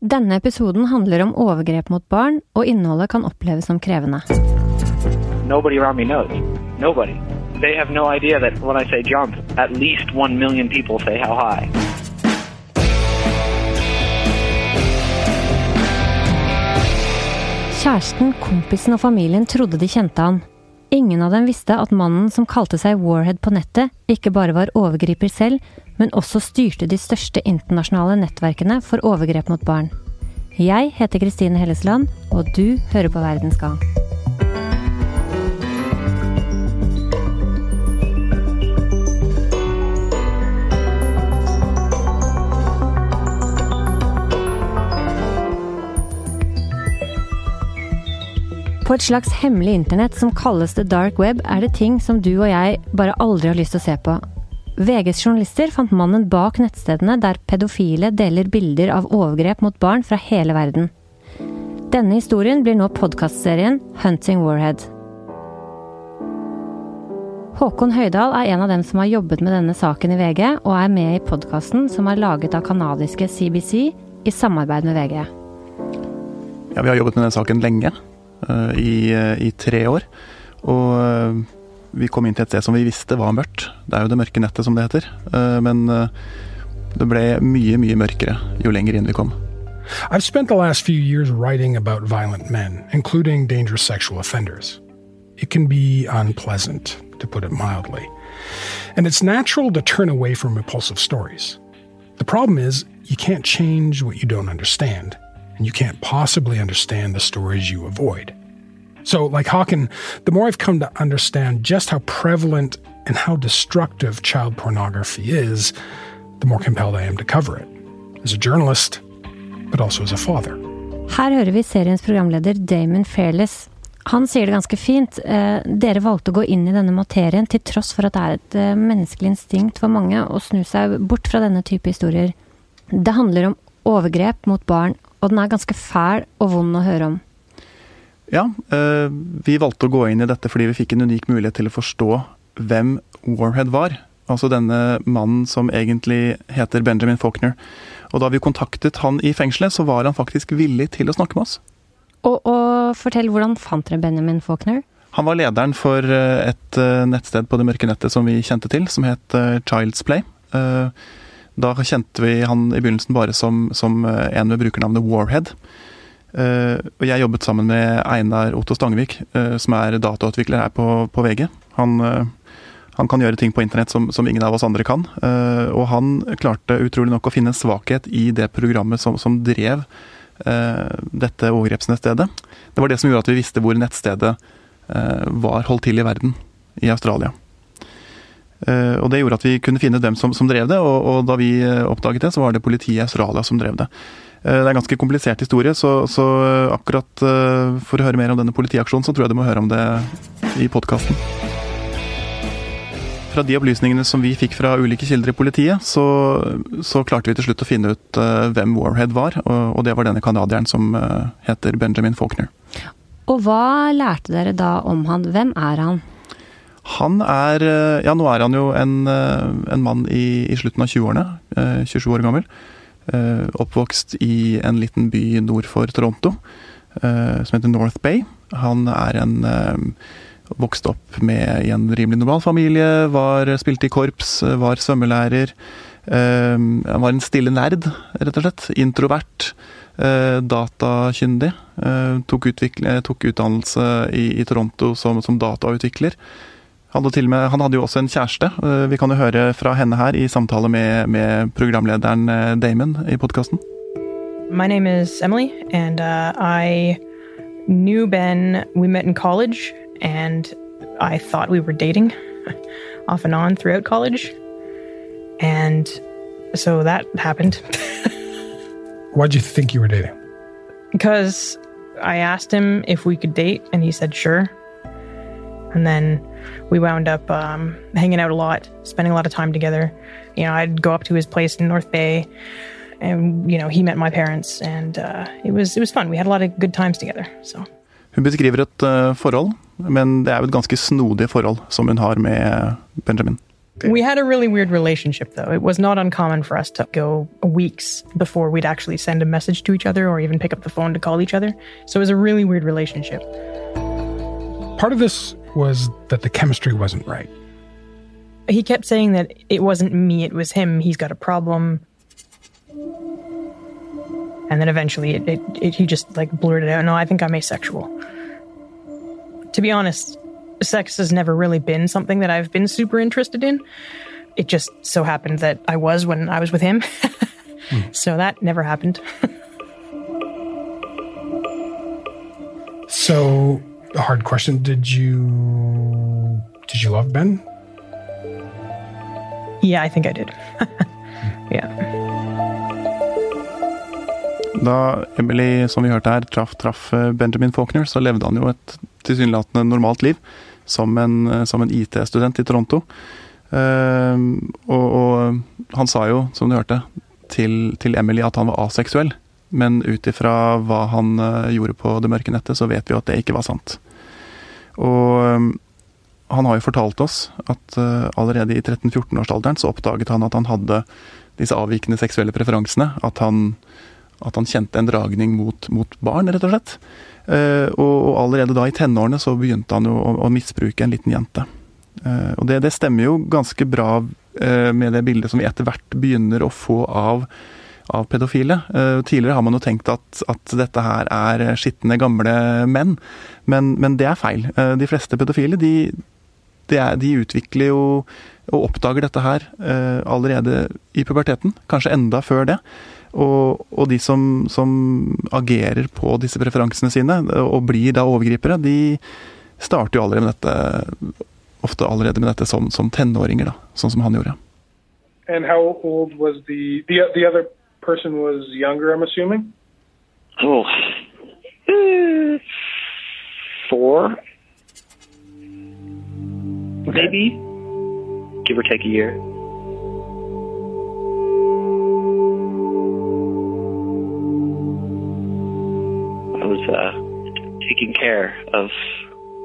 Denne episoden handler om overgrep mot barn, og innholdet kan oppleves som krevende. Nobody around me knows. Nobody. They have no idea that when I say jump, at least one million people say how high. Kjæresten, kompisen og familien trodde de kjente han. Ingen av dem visste at mannen som kalte seg Warhead på nettet, ikke bare var overgriper selv, men også styrte de største internasjonale nettverkene for overgrep mot barn. Jeg heter Kristine Hellesland, og du hører på Verdens gang. På et slags hemmelig internett som kalles the dark web, er det ting som du og jeg bare aldri har lyst til å se på. VGs journalister fant mannen bak nettstedene der pedofile deler bilder av overgrep mot barn fra hele verden. Denne historien blir nå podkastserien Hunting Warhead. Håkon Høydahl er en av dem som har jobbet med denne saken i VG, og er med i podkasten som er laget av kanadiske CBC i samarbeid med VG. Ja, Vi har jobbet med denne saken lenge. Uh, i, uh, i, tre år. Og uh, vi kom inn til et sted som vi visste var mørkt. Det er jo det mørke nettet, som det heter. men det ble mye, mye mørkere jo lenger inn vi kom. I've spent the last few years writing about violent men, including dangerous sexual offenders. It can be unpleasant, to put it mildly. And it's natural to turn away from repulsive stories. The problem is, you can't change what you don't understand and you can't possibly understand the stories you avoid. So, like Hawken, the more I've come to understand just how prevalent and how destructive child pornography is, the more compelled I am to cover it. As a journalist, but also as a father. Her hører vi seriens programleder Damon Fairless. Han sier det ganske fint. Eh, dere valgte å gå inn i denne materien til tross for at det er et eh, menneskelig instinkt for mange å snu seg bort fra denne type historier. Det handler om overgrep mot barn og den er ganske fæl og vond å høre om. Ja, eh, vi valgte å gå inn i dette fordi vi fikk en unik mulighet til å forstå hvem Warhead var. Altså denne mannen som egentlig heter Benjamin Faulkner. Og da vi kontaktet han i fengselet, så var han faktisk villig til å snakke med oss. Og, og fortell, hvordan fant dere Benjamin Faulkner? Han var lederen for eh, et eh, nettsted på det mørke nettet som vi kjente til, som het Child's Play. Da kjente vi han i begynnelsen bare som, som en med brukernavnet Warhead. Uh, og jeg jobbet sammen med Einar Otto Stangvik, uh, som er datautvikler her på, på VG. Han, uh, han, kan gjøre ting på internett som, som ingen av oss andre kan. og han klarte utrolig nok å finne en svakhet i det programmet som, som drev dette overgrepsnettstedet. Det var det som gjorde at vi visste hvor nettstedet var holdt til i verden, i Australia. Og Det gjorde at vi kunne finne dem som, som drev det, og, og, da vi eh, oppdaget det, så var det politiet i Australia som drev det. Uh, det er en ganske komplisert historie, så, så akkurat uh, for å høre mer om denne politiaksjonen, så tror jeg du må høre om det i podkasten. Fra de opplysningene som vi fikk fra ulike kilder i politiet, så, så klarte vi til slutt å finne ut hvem Warhead var, og, og det var denne canadieren som heter Benjamin Faulkner. Og hva lærte dere da om han? Hvem er han? Han er eh, Ja, nå er han jo en, eh, en mann i, i, slutten av 20-årene. 27 eh, år gammel. Oppvokst i en liten by nord for Toronto som heter North Bay. Han er en Vokste opp med i en rimelig normal familie, var, spilte i korps, var svømmelærer. Han var en stille nerd, rett og slett. Introvert. Datakyndig. Tok, tok utdannelse i, i Toronto som, som datautvikler. Hadde med, han hadde jo også en kjæreste. Eh, vi kan jo høre fra henne her i samtale med, med programlederen eh, Damon i podkasten. My name is Emily, and uh, I knew Ben. We met in college, and I thought we were dating off and on throughout college. And so that happened. Why'd you think you were dating? Because I asked him if we could date, and he said sure. And then we wound up um, hanging out a lot, spending a lot of time together. You know, I'd go up to his place in North Bay, and you know, he met my parents, and uh, it was it was fun. We had a lot of good times together. So. Hun beskriver et uh, forhold, men det er jo et ganske snodig forhold som hun har med Benjamin. We had a really weird relationship, though. It was not uncommon for us to go weeks before we'd actually send a message to each other or even pick up the phone to call each other. So it was a really weird relationship. Part of this was that the chemistry wasn't right. He kept saying that it wasn't me, it was him. He's got a problem. And then eventually it, it, it, he just like blurted out, No, I think I'm asexual. To be honest, sex has never really been something that I've been super interested in. It just so happened that I was when I was with him. mm. So that never happened. so, a hard question. Did you did you love Ben? Yeah, I think I did. yeah. Da Emily, som vi hørte her, traff, traff eh, Benjamin Faulkner, så levde han jo et tilsynelatende normalt liv som en, eh, som en IT-student i Toronto. Uh, og, og, han sa jo, som du hørte, til, til Emily at han var aseksuell. Men ut ifra hva han uh, gjorde på det mørke nettet, så vet vi at det ikke var sant. Og um, han har jo fortalt oss at uh, allerede i 13-14-årsalderen så oppdaget han at han hadde disse avvikende seksuelle preferansene. At han, at han kjente en dragning mot, mot barn, rett og slett. Uh, og, allerede da i tenårene så begynte han jo å, å misbruke en liten jente. Og det, det, stemmer jo ganske bra med det bildet som vi etter hvert begynner å få av, av pedofile. tidligere har man jo tenkt at, at, dette her er skitne, gamle menn, men, men det er feil. de fleste pedofile de, de, er, de, utvikler jo og oppdager dette her allerede i puberteten, kanskje enda før det. Og, og de som, som, agerer på disse preferansene sine, og blir da overgripere, de starter jo allerede med dette ofte allerede med dette som, som tenåringer, da, sånn som han gjorde. And how old was the, the person was younger, I'm assuming? Oh, uh, four, maybe, give or take a year. I was uh, taking care of.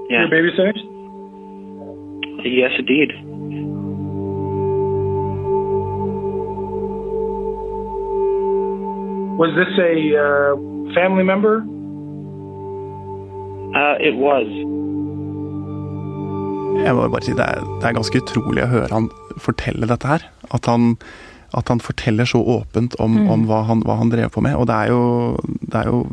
Yeah. Your babysitters? Yes, indeed. Was this a uh, family member? Uh, it was. Jeg må bare si det er, det er ganske utrolig å høre han fortelle dette her. At han, at han forteller så åpent om, mm. om hva, han, hva, han, drev på med. Og det er jo, det er jo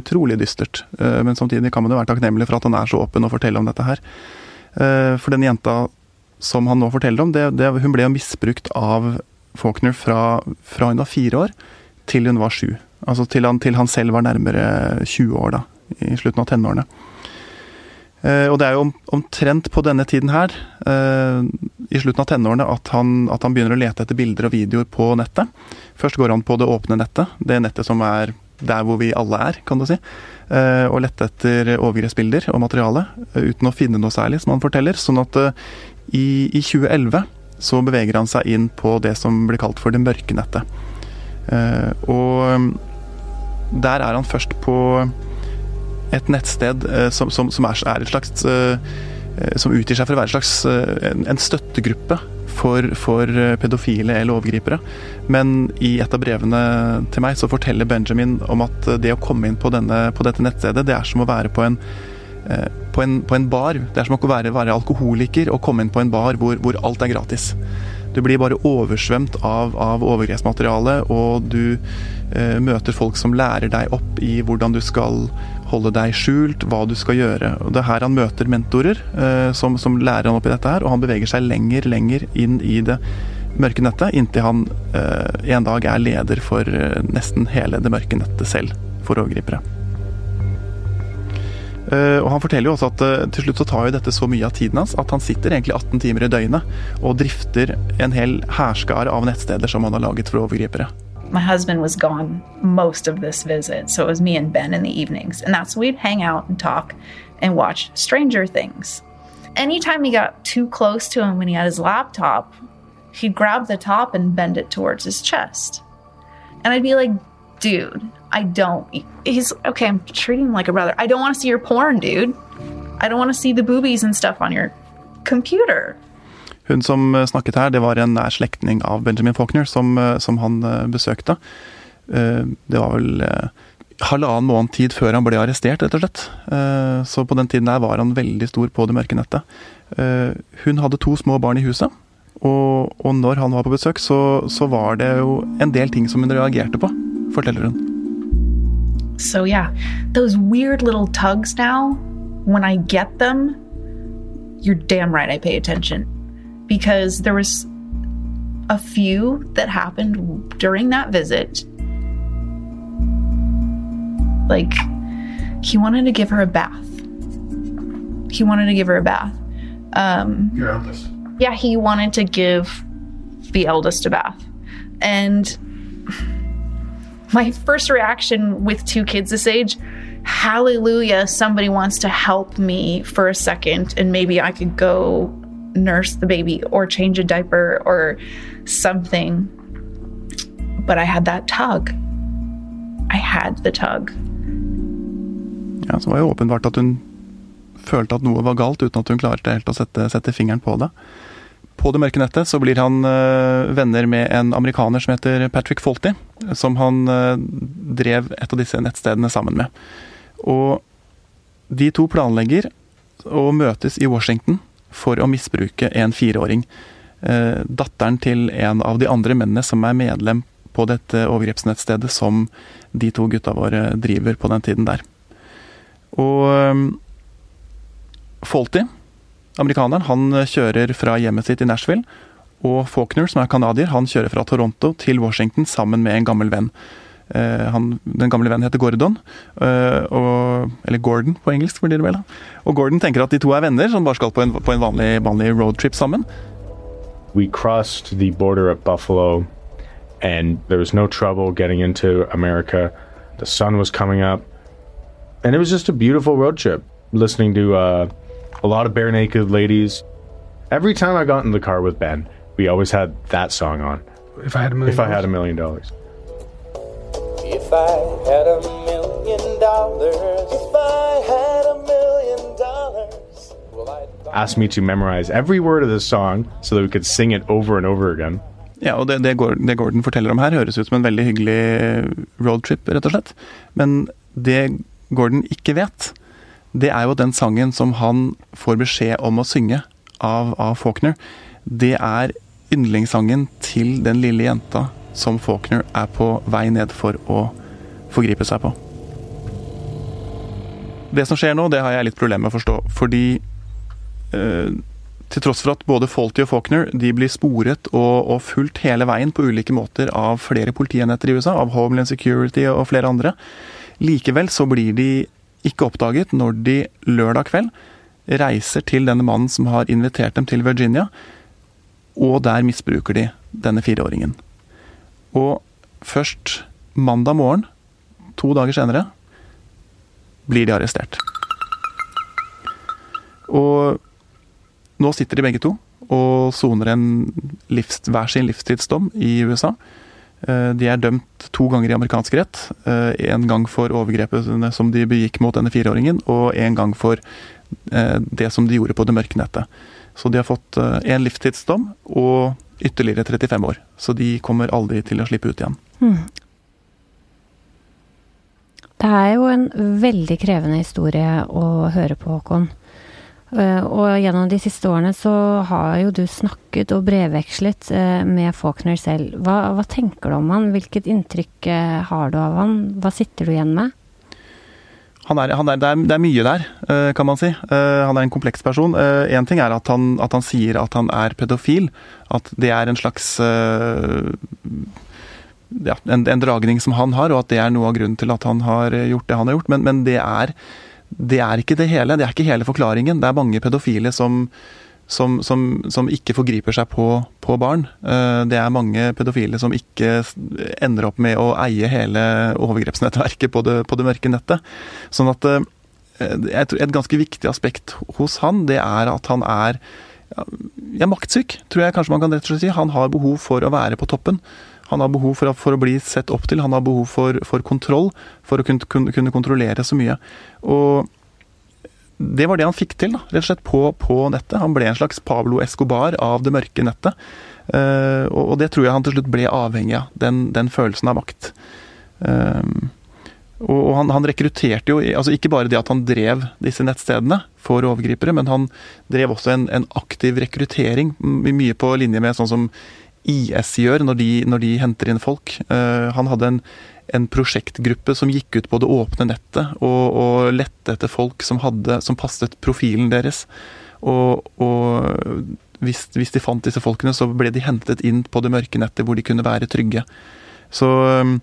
utrolig dystert. Eh, men samtidig kan man jo være takknemlig for at han er så åpen og forteller om dette her. Eh, for den jenta som han nå forteller om, det, det, hun ble jo misbrukt av Faulkner fra, fra, hun var fire år til hun var sju. Altså til han, til han selv var nærmere 20 år, da. I slutten av tenårene. Eh, og det er jo om, omtrent på denne tiden her, eh, i slutten av tenårene, at han, at han, begynner å lete etter bilder og videoer på nettet. Først går han på det åpne nettet, det nettet som er der hvor vi alle er, kan du si. Eh, og lette etter overgrepsbilder og materiale, uten å finne noe særlig, som han forteller. Sånn at i, i 2011 så beveger han seg inn på det som blir kalt for det mørke nettet. Og der er han først på et nettsted uh, som, som, som er, er, et slags uh, Som utgir seg for å være en slags uh, en støttegruppe for, for, pedofile eller overgripere. Men i et av brevene til meg så forteller Benjamin om at det å komme inn på, denne, på dette nettstedet, det er som å være på en, på en, på en bar. Det er som å være, være alkoholiker og komme inn på en bar hvor, hvor alt er gratis. Du blir bare oversvømt av, av overgrepsmateriale, og du eh, møter folk som lærer deg opp i hvordan du skal holde deg skjult, hva du skal gjøre. Og Det er her han møter mentorer eh, som, som, lærer han opp i dette her, og han beveger seg lenger, lenger inn i det mørke nettet, inntil han eh, en dag er leder for eh, nesten hele det mørke nettet selv, for overgripere. Uh, og Han forteller jo også at uh, til slutt så tar jo dette så mye av tiden hans at han sitter egentlig 18 timer i døgnet og drifter en hel hærskare av nettsteder som han har laget for overgripere. My husband was gone most of this visit, so it was me and Ben in the evenings. And that's we'd hang out and talk and watch Stranger Things. Anytime he got too close to him when he had his laptop, he'd grab the top and bend it towards his chest. And I'd be like, dude, I don't. He's okay, I'm treating him like a brother. I don't want to see your porn, dude. I don't want to see the boobies and stuff on your computer. Hun som snakket her, det var en nær slektning av Benjamin Faulkner, som, som han besøkte. Det var vel halvannen måned tid før han ble arrestert, rett og slett. Så på den tiden der var han veldig stor på det mørke nettet. Hun hadde to små barn i huset, og, og når han var på besøk, så, så var det jo en del ting som hun reagerte på, forteller hun. So, yeah, those weird little tugs now, when I get them, you're damn right I pay attention. Because there was a few that happened during that visit. Like, he wanted to give her a bath. He wanted to give her a bath. Um, Your eldest. Yeah, he wanted to give the eldest a bath. And my first reaction with two kids this age hallelujah somebody wants to help me for a second and maybe i could go nurse the baby or change a diaper or something. But i had that tug. I had the tug. Ja, så var jo åpenbart at hun følte at noe var galt, uten at hun klarte helt å sette, sette fingeren på det. På det mørke nettet så blir han uh, venner med en amerikaner som heter Patrick Folty, som han uh, drev et av disse nettstedene sammen med. Og de to planlegger å møtes i Washington for å misbruke en fireåring. Uh, datteren til en av de andre mennene som er medlem på dette overgrepsnettstedet som de to gutta våre driver på den tiden der. Og Folty Amerikaneren han eh, kjører fra hjemmet sitt i Nashville. Og Faulkner, som er canadier, han kjører fra Toronto til Washington sammen med en gammel venn. Uh, han, den gamle vennen heter Gordon, uh, og, eller Gordon på engelsk. blir det vel. Og Gordon tenker at de to er venner som bare skal på en, på en vanlig, vanlig roadtrip sammen. We crossed the border at Buffalo, and there was no trouble getting into America. The sun was coming up, and it was just a beautiful road trip. Listening to uh, a lot of bare naked ladies. Every time I got in the car with Ben, we always had that song on. If I had a million If I had a million dollars. If I had a million dollars, if I had a million dollars, well, Asked me to memorize every word of this song so that we could sing it over and over again. Ja, og det, det, Gordon, det Gordon forteller om her, høres ut som en veldig hyggelig roadtrip, rett og slett. Men det Gordon ikke vet, det er jo den sangen som han får beskjed om å synge av, av Faulkner. Det er yndlingssangen til den lille jenta som Faulkner er på vei ned for å forgripe seg på. Det som skjer nå, det har jeg litt problemer med å forstå, fordi eh, til tross for at både Faulty og Faulkner de blir sporet og, og, fulgt hele veien på ulike måter av flere politienheter i USA, av Homeland Security og flere andre, likevel så blir de ikke oppdaget når de lørdag kveld reiser til denne mannen som har invitert dem til Virginia, og der misbruker de denne fireåringen. Og først mandag morgen, to dager senere, blir de arrestert. Og nå sitter de begge to og soner en livs, hver sin livstidsdom i USA. Eh, de er dømt to ganger i amerikansk rett. En eh, gang for overgrepene som de begikk mot denne fireåringen, og en gang for eh, det som de gjorde på det mørke nettet. Så de har fått en livstidsdom og ytterligere 35 år. Så de kommer aldri til å slippe ut igjen. Hmm. Det er jo en veldig krevende historie å høre på, Håkon. Eh, og gjennom de siste årene så har jo du snakket og brevvekslet eh, med Faulkner selv. Hva, hva, tenker du om han? Hvilket inntrykk eh, har du av han? Hva sitter du igjen med? Han er, han er, det, er, det, er, mye der, kan man si. Han er en kompleks person. Én ting er at han, at han, sier at han er pedofil. At det er en slags ja, en, en, dragning som han har, og at det er noe av grunnen til at han har gjort det han har gjort. Men, men det er det er ikke det hele. Det er ikke hele forklaringen. Det er mange pedofile som, som, som, som ikke forgriper seg på, på, barn. Eh, det er mange pedofile som ikke ender opp med å eie hele overgrepsnettverket på det, på det mørke nettet. Sånn at eh, et ganske viktig aspekt hos han, det er at han er ja, maktsyk, tror jeg kanskje man kan rett og slett si. Han har behov for å være på toppen. Han har behov for, for, å bli sett opp til, han har behov for, for kontroll, for å kunne, kunne, kontrollere så mye. Og det var det han fikk til, da, rett og slett på, på nettet. Han ble en slags Pablo Escobar av det mørke nettet. Uh, og, det tror jeg han til slutt ble avhengig av, den, den følelsen av makt. Uh, og han, han, rekrutterte jo altså Ikke bare det at han drev disse nettstedene for overgripere, men han drev også en, en aktiv rekruttering, mye på linje med sånn som IS gjør når de, når de henter inn folk. Uh, han hadde en en prosjektgruppe som gikk ut på det åpne nettet og, og lette etter folk som, hadde, som passet profilen deres. Og, og hvis, hvis, de fant disse folkene, så ble de hentet inn på det mørke nettet hvor de kunne være trygge. Så øh,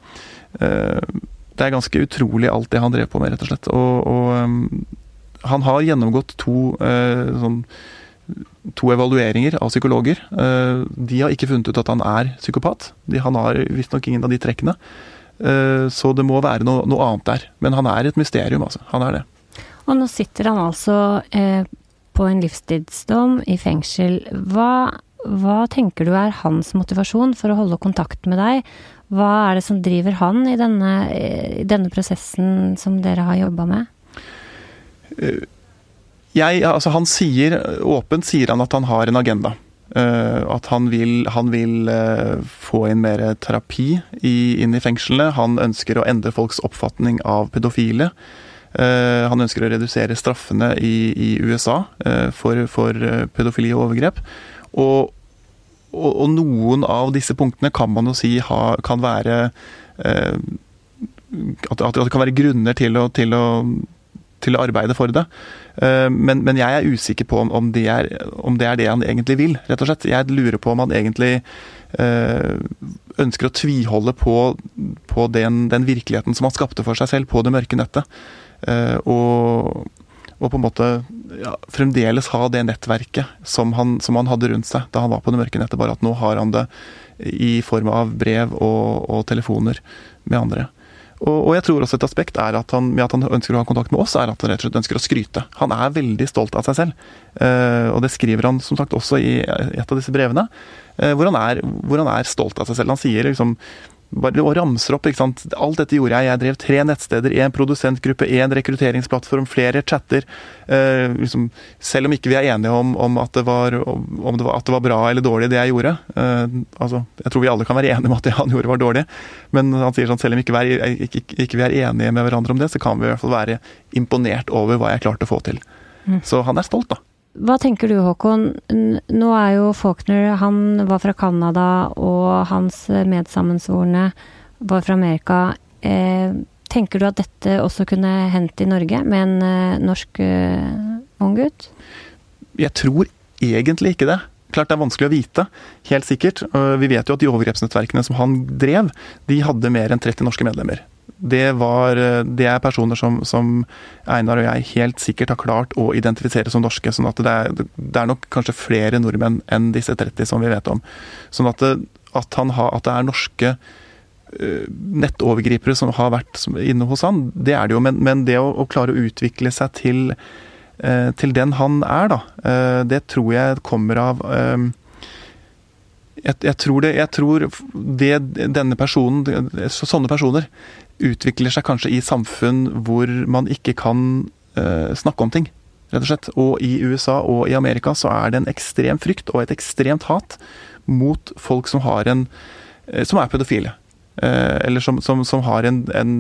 det er ganske utrolig alt det han drev på med, rett og slett. Og, og øh, han har gjennomgått to, øh, sånn, to evalueringer av psykologer. De har ikke funnet ut at han er psykopat. De, han har visstnok ingen av de trekkene. Eh, så det må være noe, noe, annet der. Men han er et mysterium, altså. Han er det. Og nå sitter han altså eh, på en livstidsdom i fengsel. Hva, hva, tenker du er hans motivasjon for å holde kontakt med deg? Hva er det som driver han i denne, i denne prosessen som dere har jobba med? Eh, jeg, altså han sier, Åpent sier han at han har en agenda. Uh, at han vil, han vil uh, få inn mer terapi i, inn i fengslene. Han ønsker å endre folks oppfatning av pedofile. Uh, han ønsker å redusere straffene i, i USA for, for, pedofili og overgrep. Og, og, og, noen av disse punktene kan man jo si ha, kan være at, at, det kan være grunner til å, til å til å arbeide for det. Eh, men, men jeg er usikker på om, det er, om, det er, det han egentlig vil, rett og slett. Jeg lurer på om han egentlig øh, ønsker å tviholde på, på den, den, virkeligheten som han skapte for seg selv på det mørke nettet. Uh, og, og, på en måte ja, fremdeles ha det nettverket som han, som han, hadde rundt seg da han var på det mørke nettet, bare at nå har han det i form av brev og, og telefoner med andre. Og, og, jeg tror også et aspekt er at han, med at han ønsker å ha kontakt med oss, er at han rett og slett ønsker å skryte. Han er veldig stolt av seg selv. Uh, og det skriver han som sagt også i et av disse brevene, uh, hvor, han er, hvor, han er, stolt av seg selv. Han sier liksom bare og ramser opp. ikke sant? Alt dette gjorde jeg. Jeg drev tre nettsteder, én produsentgruppe, én rekrutteringsplattform, flere chatter. Eh, liksom, selv om ikke vi er enige om, om, at, det var, om det var, at, det var, bra eller dårlig det jeg gjorde. Eh, altså, jeg tror vi alle kan være enige om at det han gjorde var dårlig. Men han sier sånn, selv om ikke vi, er, ikke, ikke vi er enige med hverandre om det, så kan vi i hvert fall være imponert over hva jeg klarte å få til. Mm. Så han er stolt, da. Hva tenker du Håkon? Nå er jo Faulkner Han var fra Canada, og hans medsammensvorne var fra Amerika. Eh, tenker du at dette også kunne hendt i Norge med en eh, norsk eh, ung gutt? Jeg tror egentlig ikke det. Klart det er vanskelig å vite, helt sikkert. Vi vet jo at de overgrepsnettverkene som han drev, de hadde mer enn 30 norske medlemmer det, var, det er personer som, som, Einar og jeg helt sikkert har klart å identifisere som norske. sånn at det er, det er nok kanskje flere nordmenn enn disse 30 som vi vet om. Sånn at det, at ha, at det er norske uh, nettovergripere som har vært inne hos han, det er det jo. Men, men det å, å, klare å utvikle seg til, til den han er, da, det tror jeg kommer av jeg, jeg, tror det, jeg tror det denne personen, sånne personer, utvikler seg kanskje i samfunn hvor man ikke kan uh, snakke om ting, rett og slett. Og i USA og i Amerika så er det en ekstrem frykt og et ekstremt hat mot folk som har en uh, som er pedofile. Uh, eller som, som, som har en, en,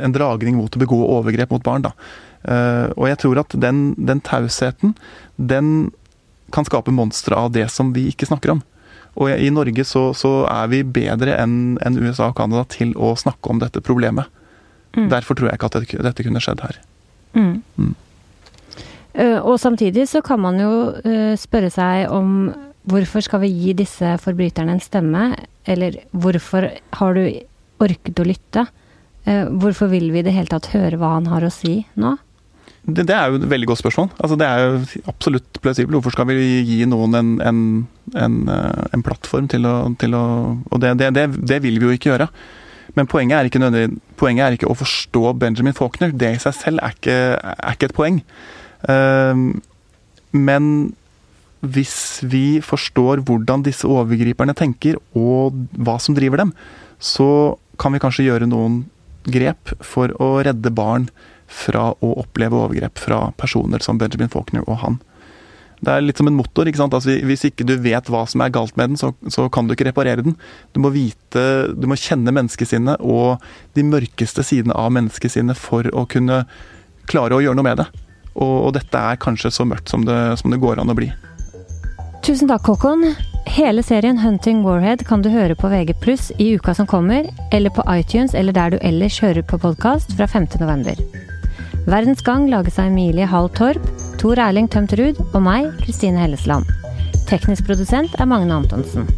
en, dragning mot å begå overgrep mot barn. Da. og jeg tror at den, den tausheten, den kan skape monstre av det som vi ikke snakker om. Og i Norge så, så er vi bedre enn en USA og Canada til å snakke om dette problemet. Mm. Derfor tror jeg ikke at dette, dette kunne skjedd her. Mm. Mm. Uh, og samtidig så kan man jo uh, spørre seg om hvorfor skal vi gi disse forbryterne en stemme? Eller hvorfor har du orket å lytte? Uh, hvorfor vil vi i det hele tatt høre hva han har å si nå? Det, det, er jo et veldig godt spørsmål. Altså, det er jo absolutt plausibelt. Hvorfor skal vi gi noen en, en, en, eh, en plattform til å, til å Og det, det, det, vil vi jo ikke gjøre. Men poenget er, ikke poenget er ikke å forstå Benjamin Faulkner. Det i seg selv er ikke, er ikke et poeng. Uh, men hvis vi forstår hvordan disse overgriperne tenker, og hva som driver dem, så kan vi kanskje gjøre noen grep for å redde barn fra å oppleve overgrep fra personer som Benjamin Faulkner og han. Det er litt som en motor. ikke sant? Altså, hvis ikke du vet hva som er galt med den, så, så kan du ikke reparere den. Du må vite, du må kjenne menneskesinnet og de mørkeste sidene av menneskesinnet for å kunne klare å gjøre noe med det. Og, og dette er kanskje så mørkt som det, som det går an å bli. Tusen takk, Håkon. Hele serien Hunting Warhead kan du høre på VG pluss i uka som kommer, eller på iTunes eller der du ellers hører på podkast fra 5. Verdens Gang lages av Emilie Hall Torp, Tor Erling Tømt Ruud og meg, Kristine Hellesland. Teknisk produsent er Magne Antonsen.